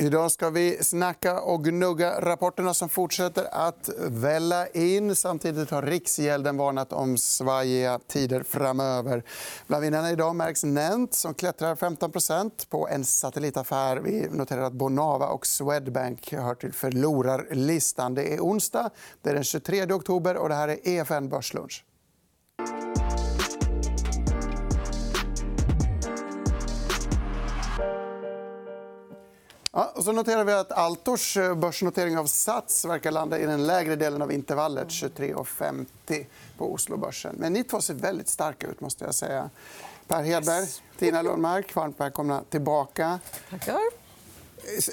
Idag ska vi snacka och gnugga rapporterna som fortsätter att välla in. Samtidigt har Riksgälden varnat om svajiga tider framöver. Bland vinnarna idag märks Nent som klättrar 15% på en satellitaffär. Vi noterar att Bonava och Swedbank hör till förlorarlistan. Det är onsdag, det är den 23 oktober och det här är EFN Börslunch. Ja, och så noterar vi att Altors eh, börsnotering av Sats verkar landa i den lägre delen av intervallet 23,50 på Oslobörsen. Men ni två ser väldigt starka ut. måste jag säga. Per Hedberg, Tina Lundmark, varmt välkomna tillbaka. Tackar.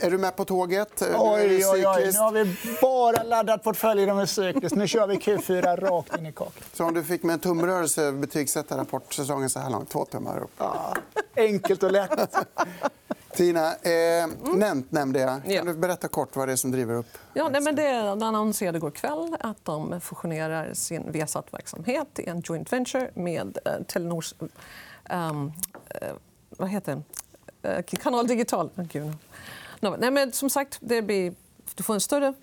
Är du med på tåget? Oj, oj, oj. Nu har vi bara laddat portföljerna med cykliskt. Nu kör vi Q4 rakt in i kakan. Så om du fick med en tumrörelse betygsätta rapportsäsongen så här långt? Två tummar upp. Ja, enkelt och lätt. Tina, eh, Nent nämnde jag. Kan du berätta kort vad det är som driver upp Ja, nej, men det annonserade igår kväll att de fusionerar sin Viasat-verksamhet i en joint venture med eh, Telenors... Um, eh, vad heter det? Eh, Kanal Digital. Oh, Gud. No, nej, men som sagt, det blir, du får en större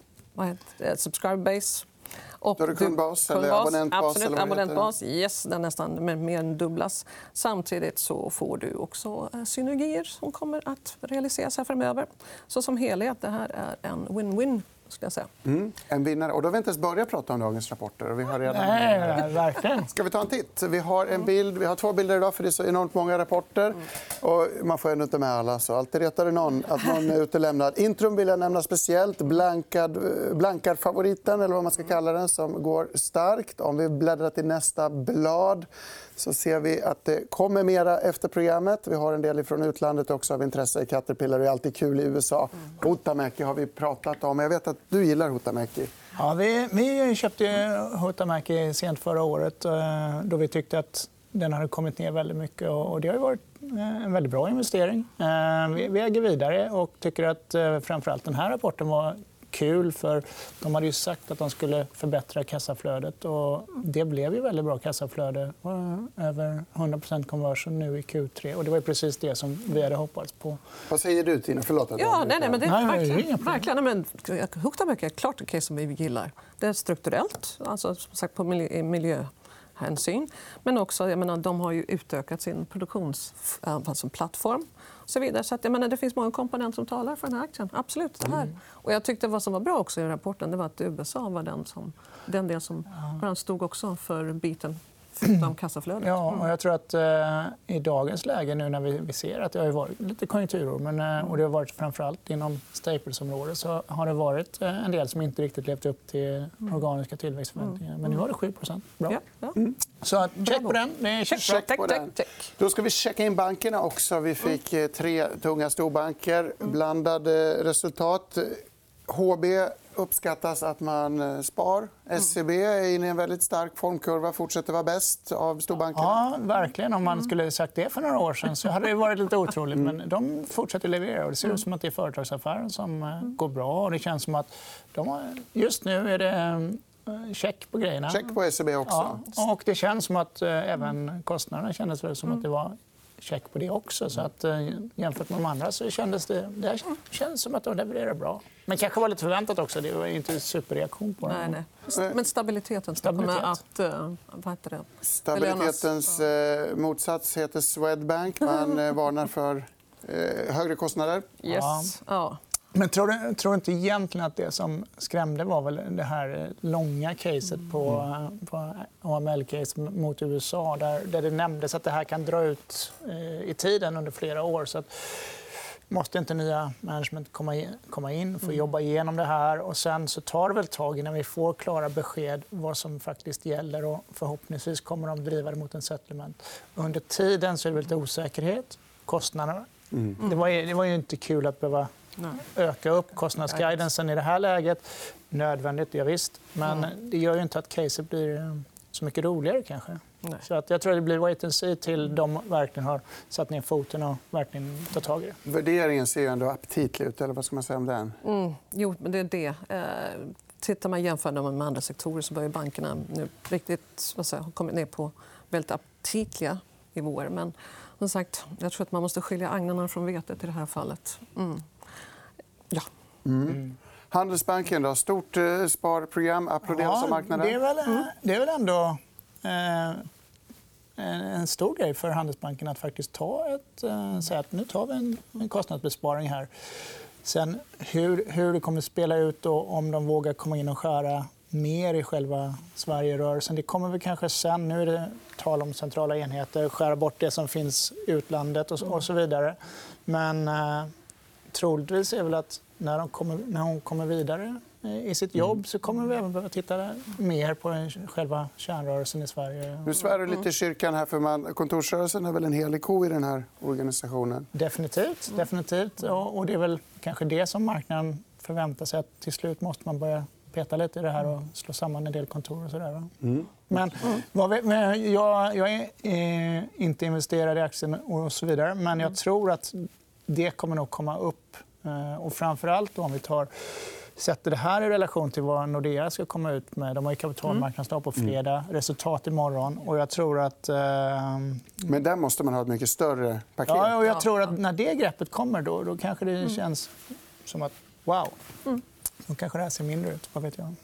subscriber base. Och Större kundbas eller abonnentbas? Absolut, eller abonnentbas. Yes, den nästan mer än dubblas. Samtidigt så får du också eh, synergier som kommer att realiseras här framöver. Så som helhet, det här är en win-win skulle jag säga. Mm, en vinnare. Och då har vi inte ens börjat prata om dagens rapporter. Och vi har redan... Nej, verkligen. Ska vi ta en titt? Vi har, en bild. Vi har två bilder idag, för det är så enormt många rapporter. Och man får ändå inte med alla. Så alltid retar det någon att någon är utelämnad. Intrum vill jag nämna speciellt. Blankad, blankarfavoriten, eller vad man ska kalla den, som går starkt. Om vi bläddrar till nästa blad så ser vi att det kommer mera efter programmet. Vi har en del från utlandet också av intresse. Caterpillar är alltid kul i USA. Huhtamäki har vi pratat om. Jag vet att du gillar Huhtamäki. Ja, vi, vi köpte Huhtamäki sent förra året eh, då vi tyckte att den hade kommit ner väldigt mycket. Och det har varit eh, en väldigt bra investering. Eh, vi äger vidare och tycker att framför den här rapporten var kul. för De hade ju sagt att de skulle förbättra kassaflödet. Och det blev ju väldigt bra kassaflöde. Över 100% conversion nu i Q3. Och det var precis det som vi hade hoppats på. Vad säger du, Tina? Förlåt att ja, nej, nej, men det är verkligen, verkligen. Men, Huhtamäki är klart ett case som vi gillar. Det är strukturellt, alltså, som sagt, på miljö hänsyn. Men också, jag menar, de har ju utökat sin produktionsplattform. Så vidare. Så att, jag menar, det finns många komponenter som talar för den här aktien. Absolut. Det här. Mm. Och jag tyckte vad som var bra också i rapporten det var att USA var den, som, den del som ja. stod också för biten förutom kassaflödet. Ja, och jag tror att eh, i dagens läge nu när vi, vi ser att det har varit lite konjunkturår men, eh, och det har varit framförallt inom staplesområdet så har det varit eh, en del som inte riktigt levt upp till mm. organiska tillväxtförväntningar. Men nu har det 7 Bra. Ja. Mm. Så check på den. Det är check. Check på den. Då ska vi checka in bankerna också. Vi fick eh, tre tunga storbanker. Blandade resultat. HB uppskattas att man eh, spar. SEB är inne i en väldigt stark formkurva. fortsätter vara bäst av storbankerna. Ja, verkligen. Om man skulle sagt det för några år sen så hade det varit lite otroligt. Men de fortsätter leverera. Det ser ut som att det är företagsaffären som eh, går bra. Och det känns som att de, just nu är det eh, check på grejerna. Check på SEB också. Ja, och det känns som att även kostnaderna kändes väl som att det var check på det också. Så att, eh, jämfört med de andra så kändes det, det känns som att de levererar bra. Men kanske var lite förväntat också. Det var inte superreaktion på det. Nej, nej. Men stabiliteten Stabilitet. kommer att... Uh, vad heter det? Stabilitetens uh, motsats heter Swedbank. Man uh, varnar för högre kostnader. Yes. Ja. Men tror du, tror inte egentligen att det som skrämde var väl det här långa caset på, mm. på AML-case mot USA där, där det nämndes att det här kan dra ut eh, i tiden under flera år. Så att, måste inte nya management komma in få mm. jobba igenom det här. Och sen så tar det väl tag innan vi får klara besked vad som faktiskt gäller. Och förhoppningsvis kommer de driva det mot en settlement. Under tiden så är det lite osäkerhet. Kostnaderna. Mm. Det, var, det var ju inte kul att behöva öka upp kostnadsguidansen i det här läget. Nödvändigt, ja, visst. Men det gör ju inte att caset blir eh, så mycket roligare. kanske. Nej. Så att jag tror att det blir wait and see till de verkligen har satt ner foten och verkligen tar tag i det. Värderingen ser ändå aptitlig ut. Eller vad ska man säga om den? Mm. Jo, men det är det. Eh, tittar man jämför med andra sektorer så börjar bankerna nu riktigt vad säger, ha kommit ner på väldigt aptitliga nivåer. Men som sagt, jag tror att man måste skilja agnarna från vetet i det här fallet. Mm. Ja. Mm. Handelsbanken, då, stort eh, sparprogram, applåderas av marknaden. Det är väl, det är väl ändå eh, en stor grej för Handelsbanken att faktiskt ta ett, eh, säga att nu tar vi en, en kostnadsbesparing här. Sen hur, hur det kommer att spela ut och om de vågar komma in och skära mer i själva Sverigerörelsen. Det kommer vi kanske sen. Nu är det tal om centrala enheter, skära bort det som finns i utlandet och, och så vidare. Men eh, troligtvis är väl att när, de kommer, när hon kommer vidare eh, i sitt jobb så kommer vi även behöva titta mer på själva kärnrörelsen i Sverige. Nu svär du lite i kyrkan. här, för man, Kontorsrörelsen är väl en helig ko i den här organisationen? Definitivt. definitivt. Och det är väl kanske det som marknaden förväntar sig. att Till slut måste man börja peta lite i det här och slå samman en del kontor. Och så där, mm. Men, vi, men jag, jag, är eh, inte investerad i aktien och så vidare. Men jag tror att det kommer nog komma upp. Eh, och framför allt om vi tar sätter det här i relation till vad Nordea ska komma ut med. De har kapitalmarknadsdag på fredag, resultat imorgon. Och jag tror att... Eh... Men där måste man ha ett mycket större paket. Ja, och jag tror att när det greppet kommer då, då kanske det känns som att wow. Mm. Då kanske det här ser mindre ut. Vad vet jag.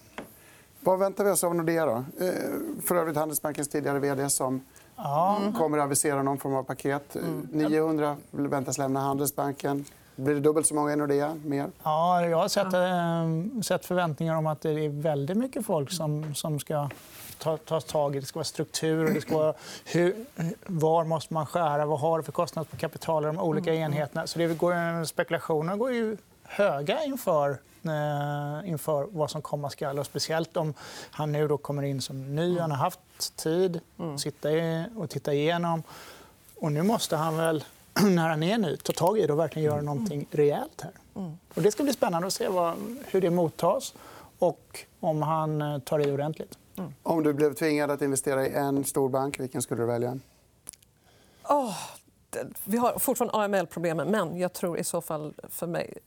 Vad väntar vi oss av Nordea? Då? Eh, för övrigt Handelsbankens tidigare vd som ja. kommer att avisera någon form av paket. Mm. 900 väntas lämna Handelsbanken. Blir det dubbelt så många i Nordea? Mer? Ja, jag har sett, äh, sett förväntningar om att det är väldigt mycket folk som, som ska tas ta tag i. Det ska vara struktur. Det ska vara hur, var måste man skära? Vad har det för kostnad på kapital i de olika mm. enheterna? Så det går, spekulationerna går ju höga inför eh, inför vad som komma skall. Och speciellt om han nu då kommer in som ny. Han har haft tid att sitta och titta igenom. Och nu måste han väl, när han är ny, ta tag i det och verkligen göra någonting rejält här. Och det ska bli spännande att se vad, hur det mottas och om han eh, tar i ordentligt. Mm. Om du blev tvingad att investera i en stor bank, vilken skulle du välja? Oh, vi har fortfarande AML-problemen, men jag tror i så fall för mig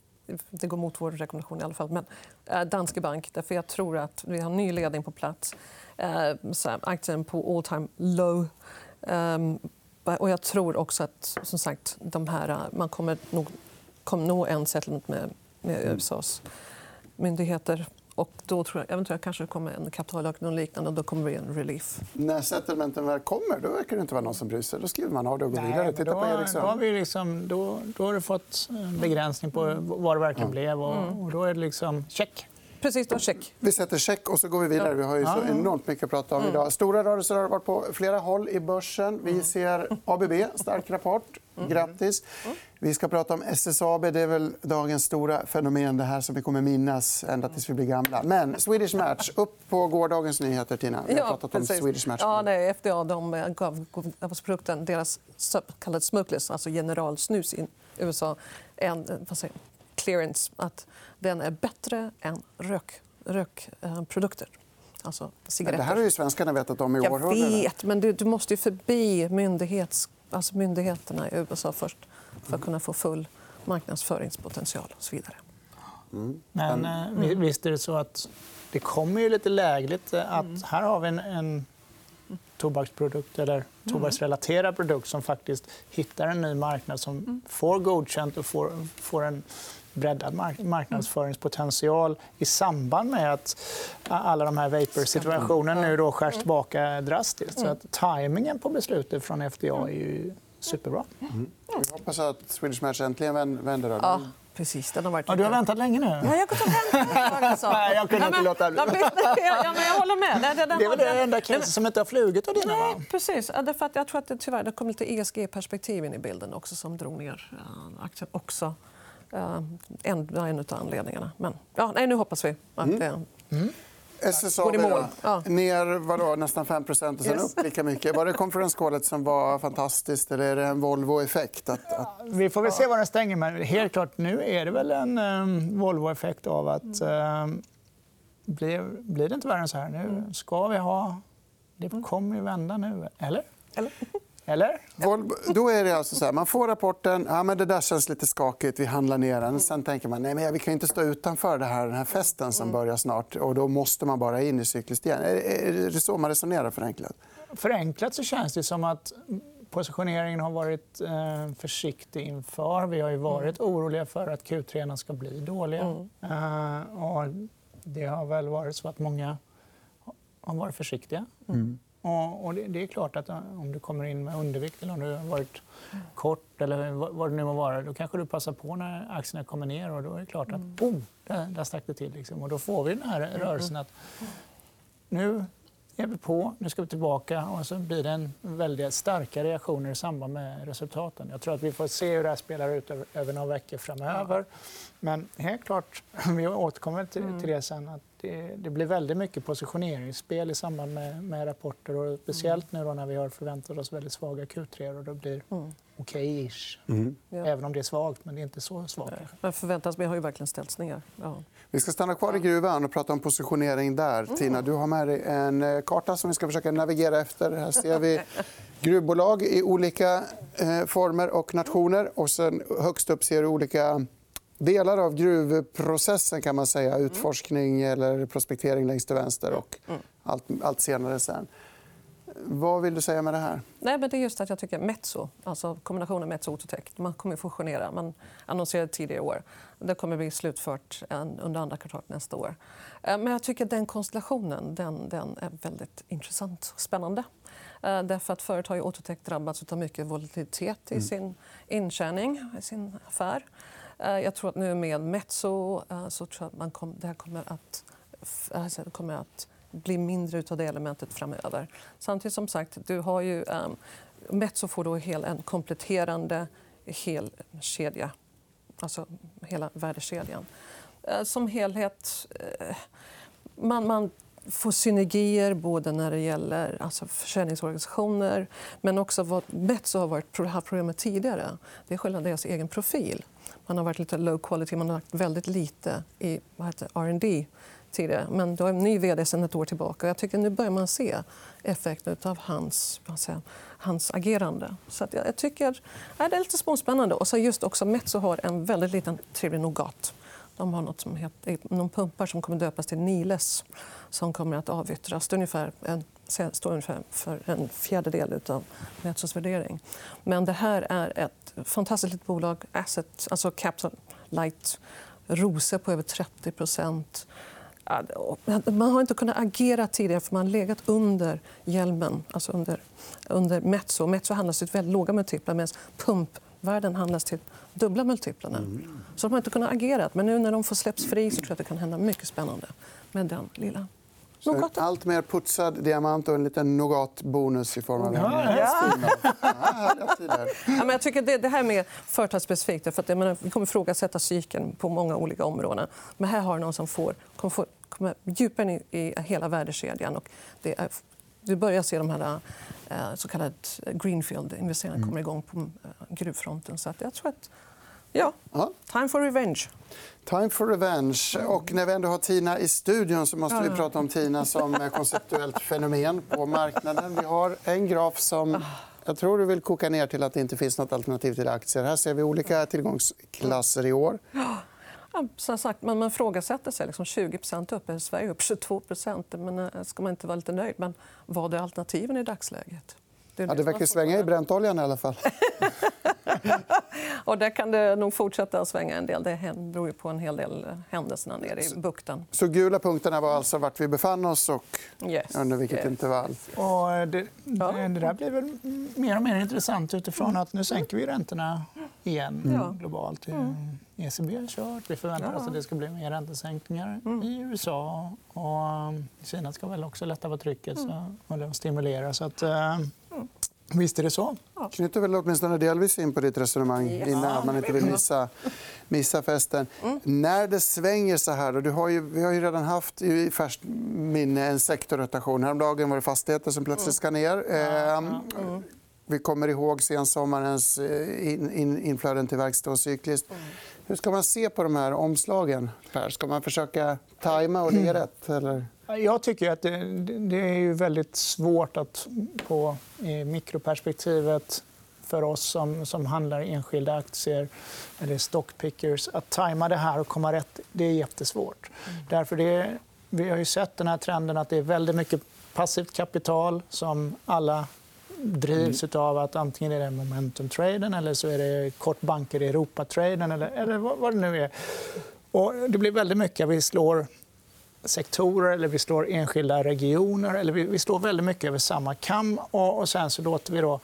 det går mot vår rekommendation i alla fall. Men eh, Danske Bank, därför jag tror att vi har ny ledning på plats. Eh, aktien på all time low. Um, och jag tror också att som sagt, de här, eh, man kommer nog kommer nå en settlement med, med mm. USAs myndigheter och då tror jag eventuellt kanske det kommer en kapitalökning och liknande. Och då kommer det en relief. När settlementen väl kommer då verkar det inte vara någon som bryr sig. Då skriver man av det och går vidare. Titta då, på Ericsson. Då har, vi liksom, då, då har du fått en begränsning på vad det verkligen mm. blev. Och, mm. och, då är det liksom check. Precis, då check. Vi sätter check och så går vi vidare. Vi har ju så enormt mycket att prata om mm. idag. Stora rörelser har varit på flera håll i börsen. Vi mm. ser ABB, stark rapport. Grattis. Vi ska prata om SSAB. Det är väl dagens stora fenomen det här som vi kommer minnas ända tills vi blir gamla. Men Swedish Match, upp på gårdagens nyheter. Tina. Vi har pratat om Swedish Match. Ja, nej, FDA de gav produkten, deras så kallade smokeless, alltså generalsnus i USA, en vad säger, clearance. Att den är bättre än rök, rökprodukter. Alltså cigaretter. Det här har ju svenskarna vetat om i århundraden. Jag vet, men du, du måste ju förbi myndighets, alltså myndigheterna i USA först för att kunna få full marknadsföringspotential och så vidare. Mm. Men eh, visst är det så att det kommer ju lite lägligt eh, att mm. här har vi en, en tobaksprodukt eller mm. tobaksrelaterad produkt som faktiskt hittar en ny marknad som mm. får godkänt och får, får en breddad marknadsföringspotential i samband med att alla de här vapor-situationerna nu då skärs tillbaka drastiskt. Så att tajmingen på beslutet från FDA är ju superbra. Mm. Vi hoppas att Swedish Match äntligen vänder. Ja. Precis, den har varit... ja, du har väntat länge nu. Ja, jag har Nej, jag kunde inte låta bli. Ja, men jag håller med. Det, det är väl det enda caset som inte har flugit av dina? Nej, precis. Därför att jag tror att det, tyvärr det kom lite ESG-perspektiv in i bilden också som drog ner aktien också. En, en av anledningarna. Men ja, nej, nu hoppas vi att mm. det... Mm. SSAB ja. ner vadå, nästan 5 och sen yes. upp lika mycket. Var det konferenskålet som var fantastiskt eller är det en Volvo-effekt? Att, att... Vi får väl se var den stänger. Men helt klart, nu är det väl en um, Volvo-effekt av att um, blir, blir det inte värre än så här. Nu ska vi ha... Det kommer ju vända nu. Eller? Eller? Eller? Då är det alltså så här, man får rapporten. Ja, men det där känns lite skakigt. Vi handlar ner den. Sen tänker man nej, men vi kan inte stå utanför det här, den här festen som börjar snart. Och då måste man bara in i cykliskt igen. Är det så man resonerar förenklat? Förenklat så känns det som att positioneringen har varit eh, försiktig inför. Vi har varit mm. oroliga för att Q3 ska bli dåliga. Mm. Eh, och det har väl varit så att många har varit försiktiga. Mm. Och, det, är klart att om du kommer in med undervikt eller om du har varit kort eller vad det nu må vara, då kanske du passar på när aktierna kommer ner och då är det klart att mm. oh, där, där stack det till. Liksom. Och då får vi den här rörelsen att nu är vi på, nu ska vi tillbaka och så blir det en väldigt starka reaktioner i samband med resultaten. Jag tror att vi får se hur det här spelar ut över några veckor framöver. Men helt klart, vi återkommer till, till det sen, att det, det, blir väldigt mycket positioneringsspel i samband med, med rapporter. Och speciellt nu då när vi har förväntat oss väldigt svaga Q3 och det blir mm. okej-ish. Mm. Även om det är svagt, men det är inte så svagt. Men förväntas har ju verkligen ställts ner. Ja. Vi ska stanna kvar i gruvan och prata om positionering där. Mm. Tina, du har med dig en eh, karta som vi ska försöka navigera efter. Här ser vi gruvbolag i olika eh, former och nationer. Och sen högst upp ser du olika delar av gruvprocessen. kan man säga. Mm. Utforskning eller prospektering längst till vänster och mm. allt, allt senare sen. Vad vill du säga med det här? Nej, men det är just att jag tycker Metso, alltså kombinationen Metso och Autotech, man kommer fusionera. Man annonserade tidigare i år. Det kommer bli slutfört under andra kvartalet nästa år. Eh, men jag tycker den konstellationen den, den är väldigt intressant och spännande. Eh, därför att förut har ju Autotech drabbats av mycket volatilitet i mm. sin intjäning, i sin affär. Eh, jag tror att nu med Metso eh, så tror jag att man kom, det här kommer att, alltså, kommer att bli mindre av det elementet framöver. Samtidigt som sagt, du har ju ehm, um, Metso får då hel, en kompletterande hel kedja, alltså hela värdekedjan. Uh, som helhet... Uh, man, man får synergier både när det gäller alltså försäljningsorganisationer men också vad Metso har varit, haft problem med tidigare. Det är själva deras egen profil. Man har varit lite low quality, man har lagt väldigt lite i R&D tidigare. Men du har en ny vd sen ett år tillbaka. Jag tycker nu börjar man se effekten av hans, säga, hans agerande. Så jag, tycker ja, det är lite småspännande. Och så just också Metso har en väldigt liten trevlig nougat. De har något som heter, någon pumpar som kommer döpas till Niles som kommer att avyttras. Det ungefär en, står ungefär för en fjärdedel av Metsos värdering. Men det här är ett fantastiskt litet bolag. Asset, alltså capital light. Rose på över 30% man har inte kunnat agera tidigare för man har legat under hjälmen, alltså under, under Metso. Metso handlas till väldigt låga multiplar medan pumpvärden handlas till dubbla multiplarna. Mm. Så de har inte kunnat agera. Men nu när de får släpps fri så tror jag att det kan hända mycket spännande med den lilla så allt mer putsad diamant och en liten nougatbonus i form av en ja. ja. jag tycker det, det här med företagsspecifikt. För att, menar, vi kommer ifrågasätta cykeln på många olika områden. Men här har någon som får, kommer, få, kommer djupare in i hela värdekedjan. Och det är, du börjar se de här eh, så kallade greenfield-investeringarna mm. kommer igång på eh, gruvfronten. Så att jag tror att Ja. Time for revenge. Time for revenge. Och när vi ändå har Tina i studion så måste vi prata om Tina som konceptuellt fenomen på marknaden. Vi har en graf som jag tror du vill koka ner till att det inte finns nåt alternativ till aktier. Här ser vi olika tillgångsklasser i år. Ja, som sagt, man, man frågasätter sig. Liksom 20% upp. Är Sverige upp 22% men, ska man inte vara lite nöjd? Men vad är alternativen i dagsläget? Det, ja, det verkar svänga i bräntoljan i alla fall. och där kan det nog fortsätta att svänga en del. Det beror på en hel del händelser nere i bukten. Så gula punkterna var alltså vart vi befann oss och yes. under vilket yes. intervall? Och det, ja. det där blir väl mer och mer intressant utifrån att nu sänker vi räntorna igen mm. globalt. Mm. ECB har kört. Vi förväntar oss att det ska bli mer räntesänkningar mm. i USA. Och Kina ska väl också lätta på trycket så, och stimulera. Så att, eh, Visst är det så. knyter väl åtminstone delvis in på ditt resonemang innan man inte vill missa, missa festen. Mm. När det svänger så här... Då, du har ju, vi har ju redan haft i färskt minne en sektorrotation. Häromdagen var det fastigheter som plötsligt ska ner. Mm. Mm. Vi kommer ihåg sensommarens eh, in, in, inflöden till verkstad och cykliskt. Hur ska man se på de här omslagen? Per? Ska man försöka tajma och ligga rätt? Eller? Jag tycker att det, det är ju väldigt svårt att på mikroperspektivet för oss som, som handlar enskilda aktier eller stockpickers att tajma det här och komma rätt. Det är jättesvårt. Mm. Därför det, vi har ju sett den här trenden att det är väldigt mycket passivt kapital som alla drivs mm. av att antingen är det momentum-traden eller så är det kortbanker i Europa-traden eller, eller vad, vad det nu är. Och det blir väldigt mycket. Vi slår sektorer eller vi slår enskilda regioner. eller Vi, vi slår väldigt mycket över samma kam. Och, och sen så låter vi då,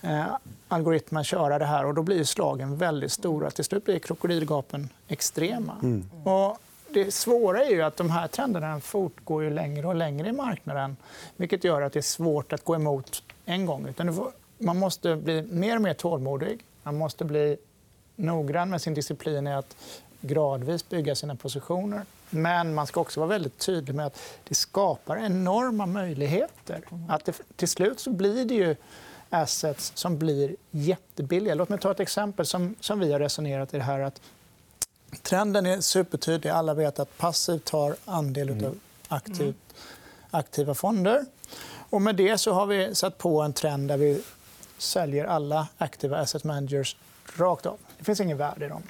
eh, algoritmen köra det här. och Då blir slagen väldigt stora. Till slut blir krokodilgapen extrema. Mm. Och det svåra är ju att de här trenderna fortgår ju längre och längre i marknaden. vilket gör att det är svårt att gå emot en gång. Utan man måste bli mer och mer tålmodig. Man måste bli noggrann med sin disciplin i att gradvis bygga sina positioner. Men man ska också vara väldigt tydlig med att det skapar enorma möjligheter. Att det, till slut så blir det ju assets som blir jättebilliga. Låt mig ta ett exempel som, som vi har resonerat i. det här. Att trenden är supertydlig. Alla vet att passivt tar andel av mm. aktiv, aktiva fonder. Och med det så har vi satt på en trend där vi säljer alla aktiva asset managers rakt av. Det finns ingen värde i dem.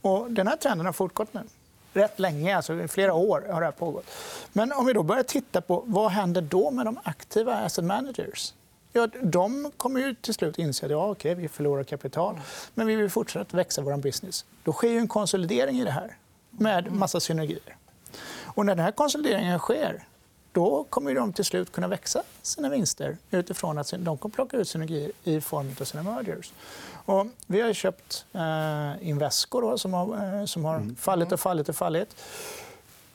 Och den här trenden har fortgått nu. Rätt länge, alltså i flera år har det här pågått. Men om vi då börjar titta på vad händer då med de aktiva asset managers Ja, de kommer ju till slut inse att ja, okej, vi förlorar kapital, men vi vill fortsätta växa vår business. Då sker ju en konsolidering i det här med massa synergier. Och när den här konsolideringen sker då kommer de till slut kunna växa sina vinster utifrån att de kommer plocka ut synergier i form av sina mergers. Och vi har köpt eh, Invesco då, som har, eh, som har mm. fallit och fallit och fallit.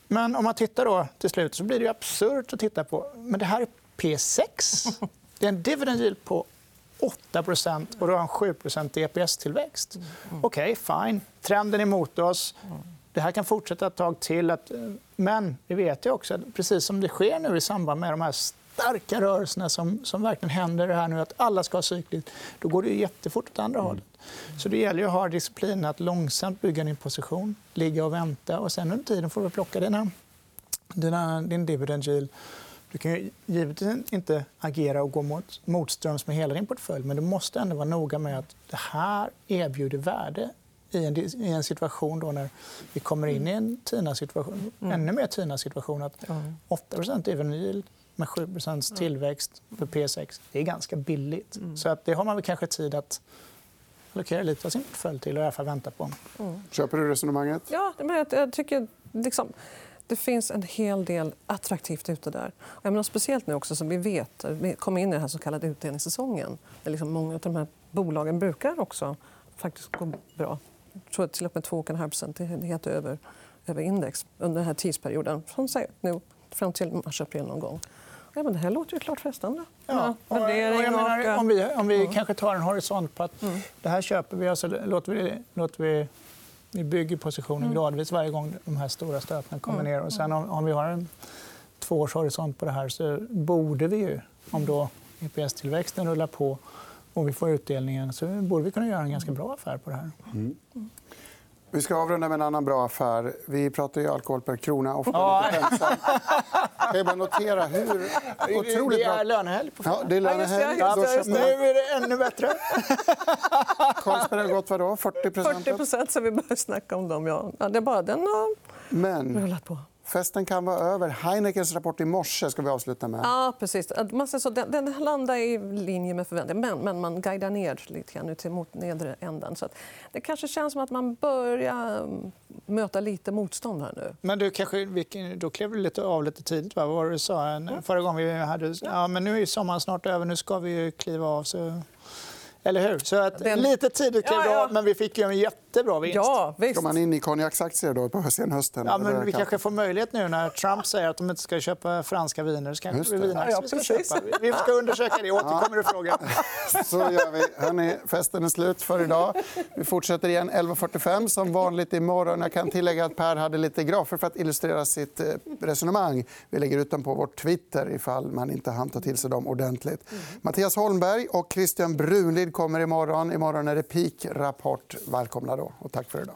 Men om man tittar då till slut så blir det absurt att titta på. Men det här är P6. Det är en dividend yield på 8% och du har en 7% EPS-tillväxt. Mm. Okej, okay, fine. Trenden är mot oss. Det här kan fortsätta ett tag till. Att, men vi vet ju också att precis som det sker nu i samband med de här starka rörelserna som, som verkligen händer här nu, att alla ska ha cykligt, då går det ju jättefort åt andra mm. hållet. Så det gäller att ha disciplin att långsamt bygga din position, ligga och vänta. och sen under tiden får du plocka dina, dina, din dividend yield. Du kan ju givetvis inte agera och gå mot, motströms med hela din portfölj men du måste ändå vara noga med att det här erbjuder värde i en, i en situation då när vi kommer in i en TINA-situation, mm. ännu mer TINA-situation. Att 8% dividend med 7% tillväxt för P6 det är ganska billigt. Mm. Så att det har man väl kanske tid att allokera lite av sin portfölj till och i alla fall vänta på. Mm. Köper du resonemanget? Ja, men jag tycker... Liksom, det finns en hel del attraktivt ute där. Jag menar, speciellt nu också som vi vet, vi kommer in i den här så kallade utdelningssäsongen. Där liksom många av de här bolagen brukar också faktiskt gå bra jag tror till och med 2,5 helt över, över index under den här tidsperioden. Från nu fram till mars-april någon gång. Ja, men det här låter ju klart frestande. Ja. Och, och menar, om vi, om vi kanske tar en horisont på att mm. det här köper vi, alltså, låter vi, låter vi vi bygger positionen mm. gradvis varje gång de här stora stöten kommer mm. ner. Och sen om, om vi har en tvåårshorisont på det här så borde vi ju, om då EPS-tillväxten rullar på och vi får utdelningen så borde vi kunna göra en ganska bra affär på det här. Mm. Vi ska avrunda med en annan bra affär. Vi pratar ju alkohol per krona. Ofta ja. Jag bara notera hur otroligt Det är lönehelg på Ja, det är lönehelg. Ja, nu är det ännu bättre. Carlsberg har gått vadå? 40 40 så vi börjar snacka om dem. Ja. det är bara den har Men... rullat på. Festen kan vara över. Heinekens rapport i morse ska vi avsluta med. Ja, precis. Man så, den, den landar i linje med förväntningar, men, men man guidar ner lite grann till mot nedre änden. Så det kanske känns som att man börjar mm, möta lite motstånd här nu. Men du, kanske, då klev du lite av lite tidigt. Va? Vad var det du sa? Förra gången vi hade... Ja, men nu är sommaren snart över. Nu ska vi kliva av. Så... Eller hur? Så att, Den... Lite tidigt klev ja, ja. men vi fick ju en jättebra vinst. Ja, visst. Ska man in i konjaksaktier då på senhösten? Ja, men vi kanske får möjlighet nu när Trump säger att de inte ska köpa franska viner. Så kanske vi vinaktier vi ska köpa. Vi ska undersöka det. Återkommer ja. frågan. Så gör vi. Hörrni, festen är slut för idag. Vi fortsätter igen 11.45 som vanligt imorgon. Jag kan tillägga att Per hade lite grafer för att illustrera sitt eh, resonemang. Vi lägger ut dem på vår Twitter ifall man inte hann ta till sig dem ordentligt. Mm. Mattias Holmberg och Christian Brunlid kommer imorgon. Imorgon är det Peak Rapport. Välkomna då och tack för idag.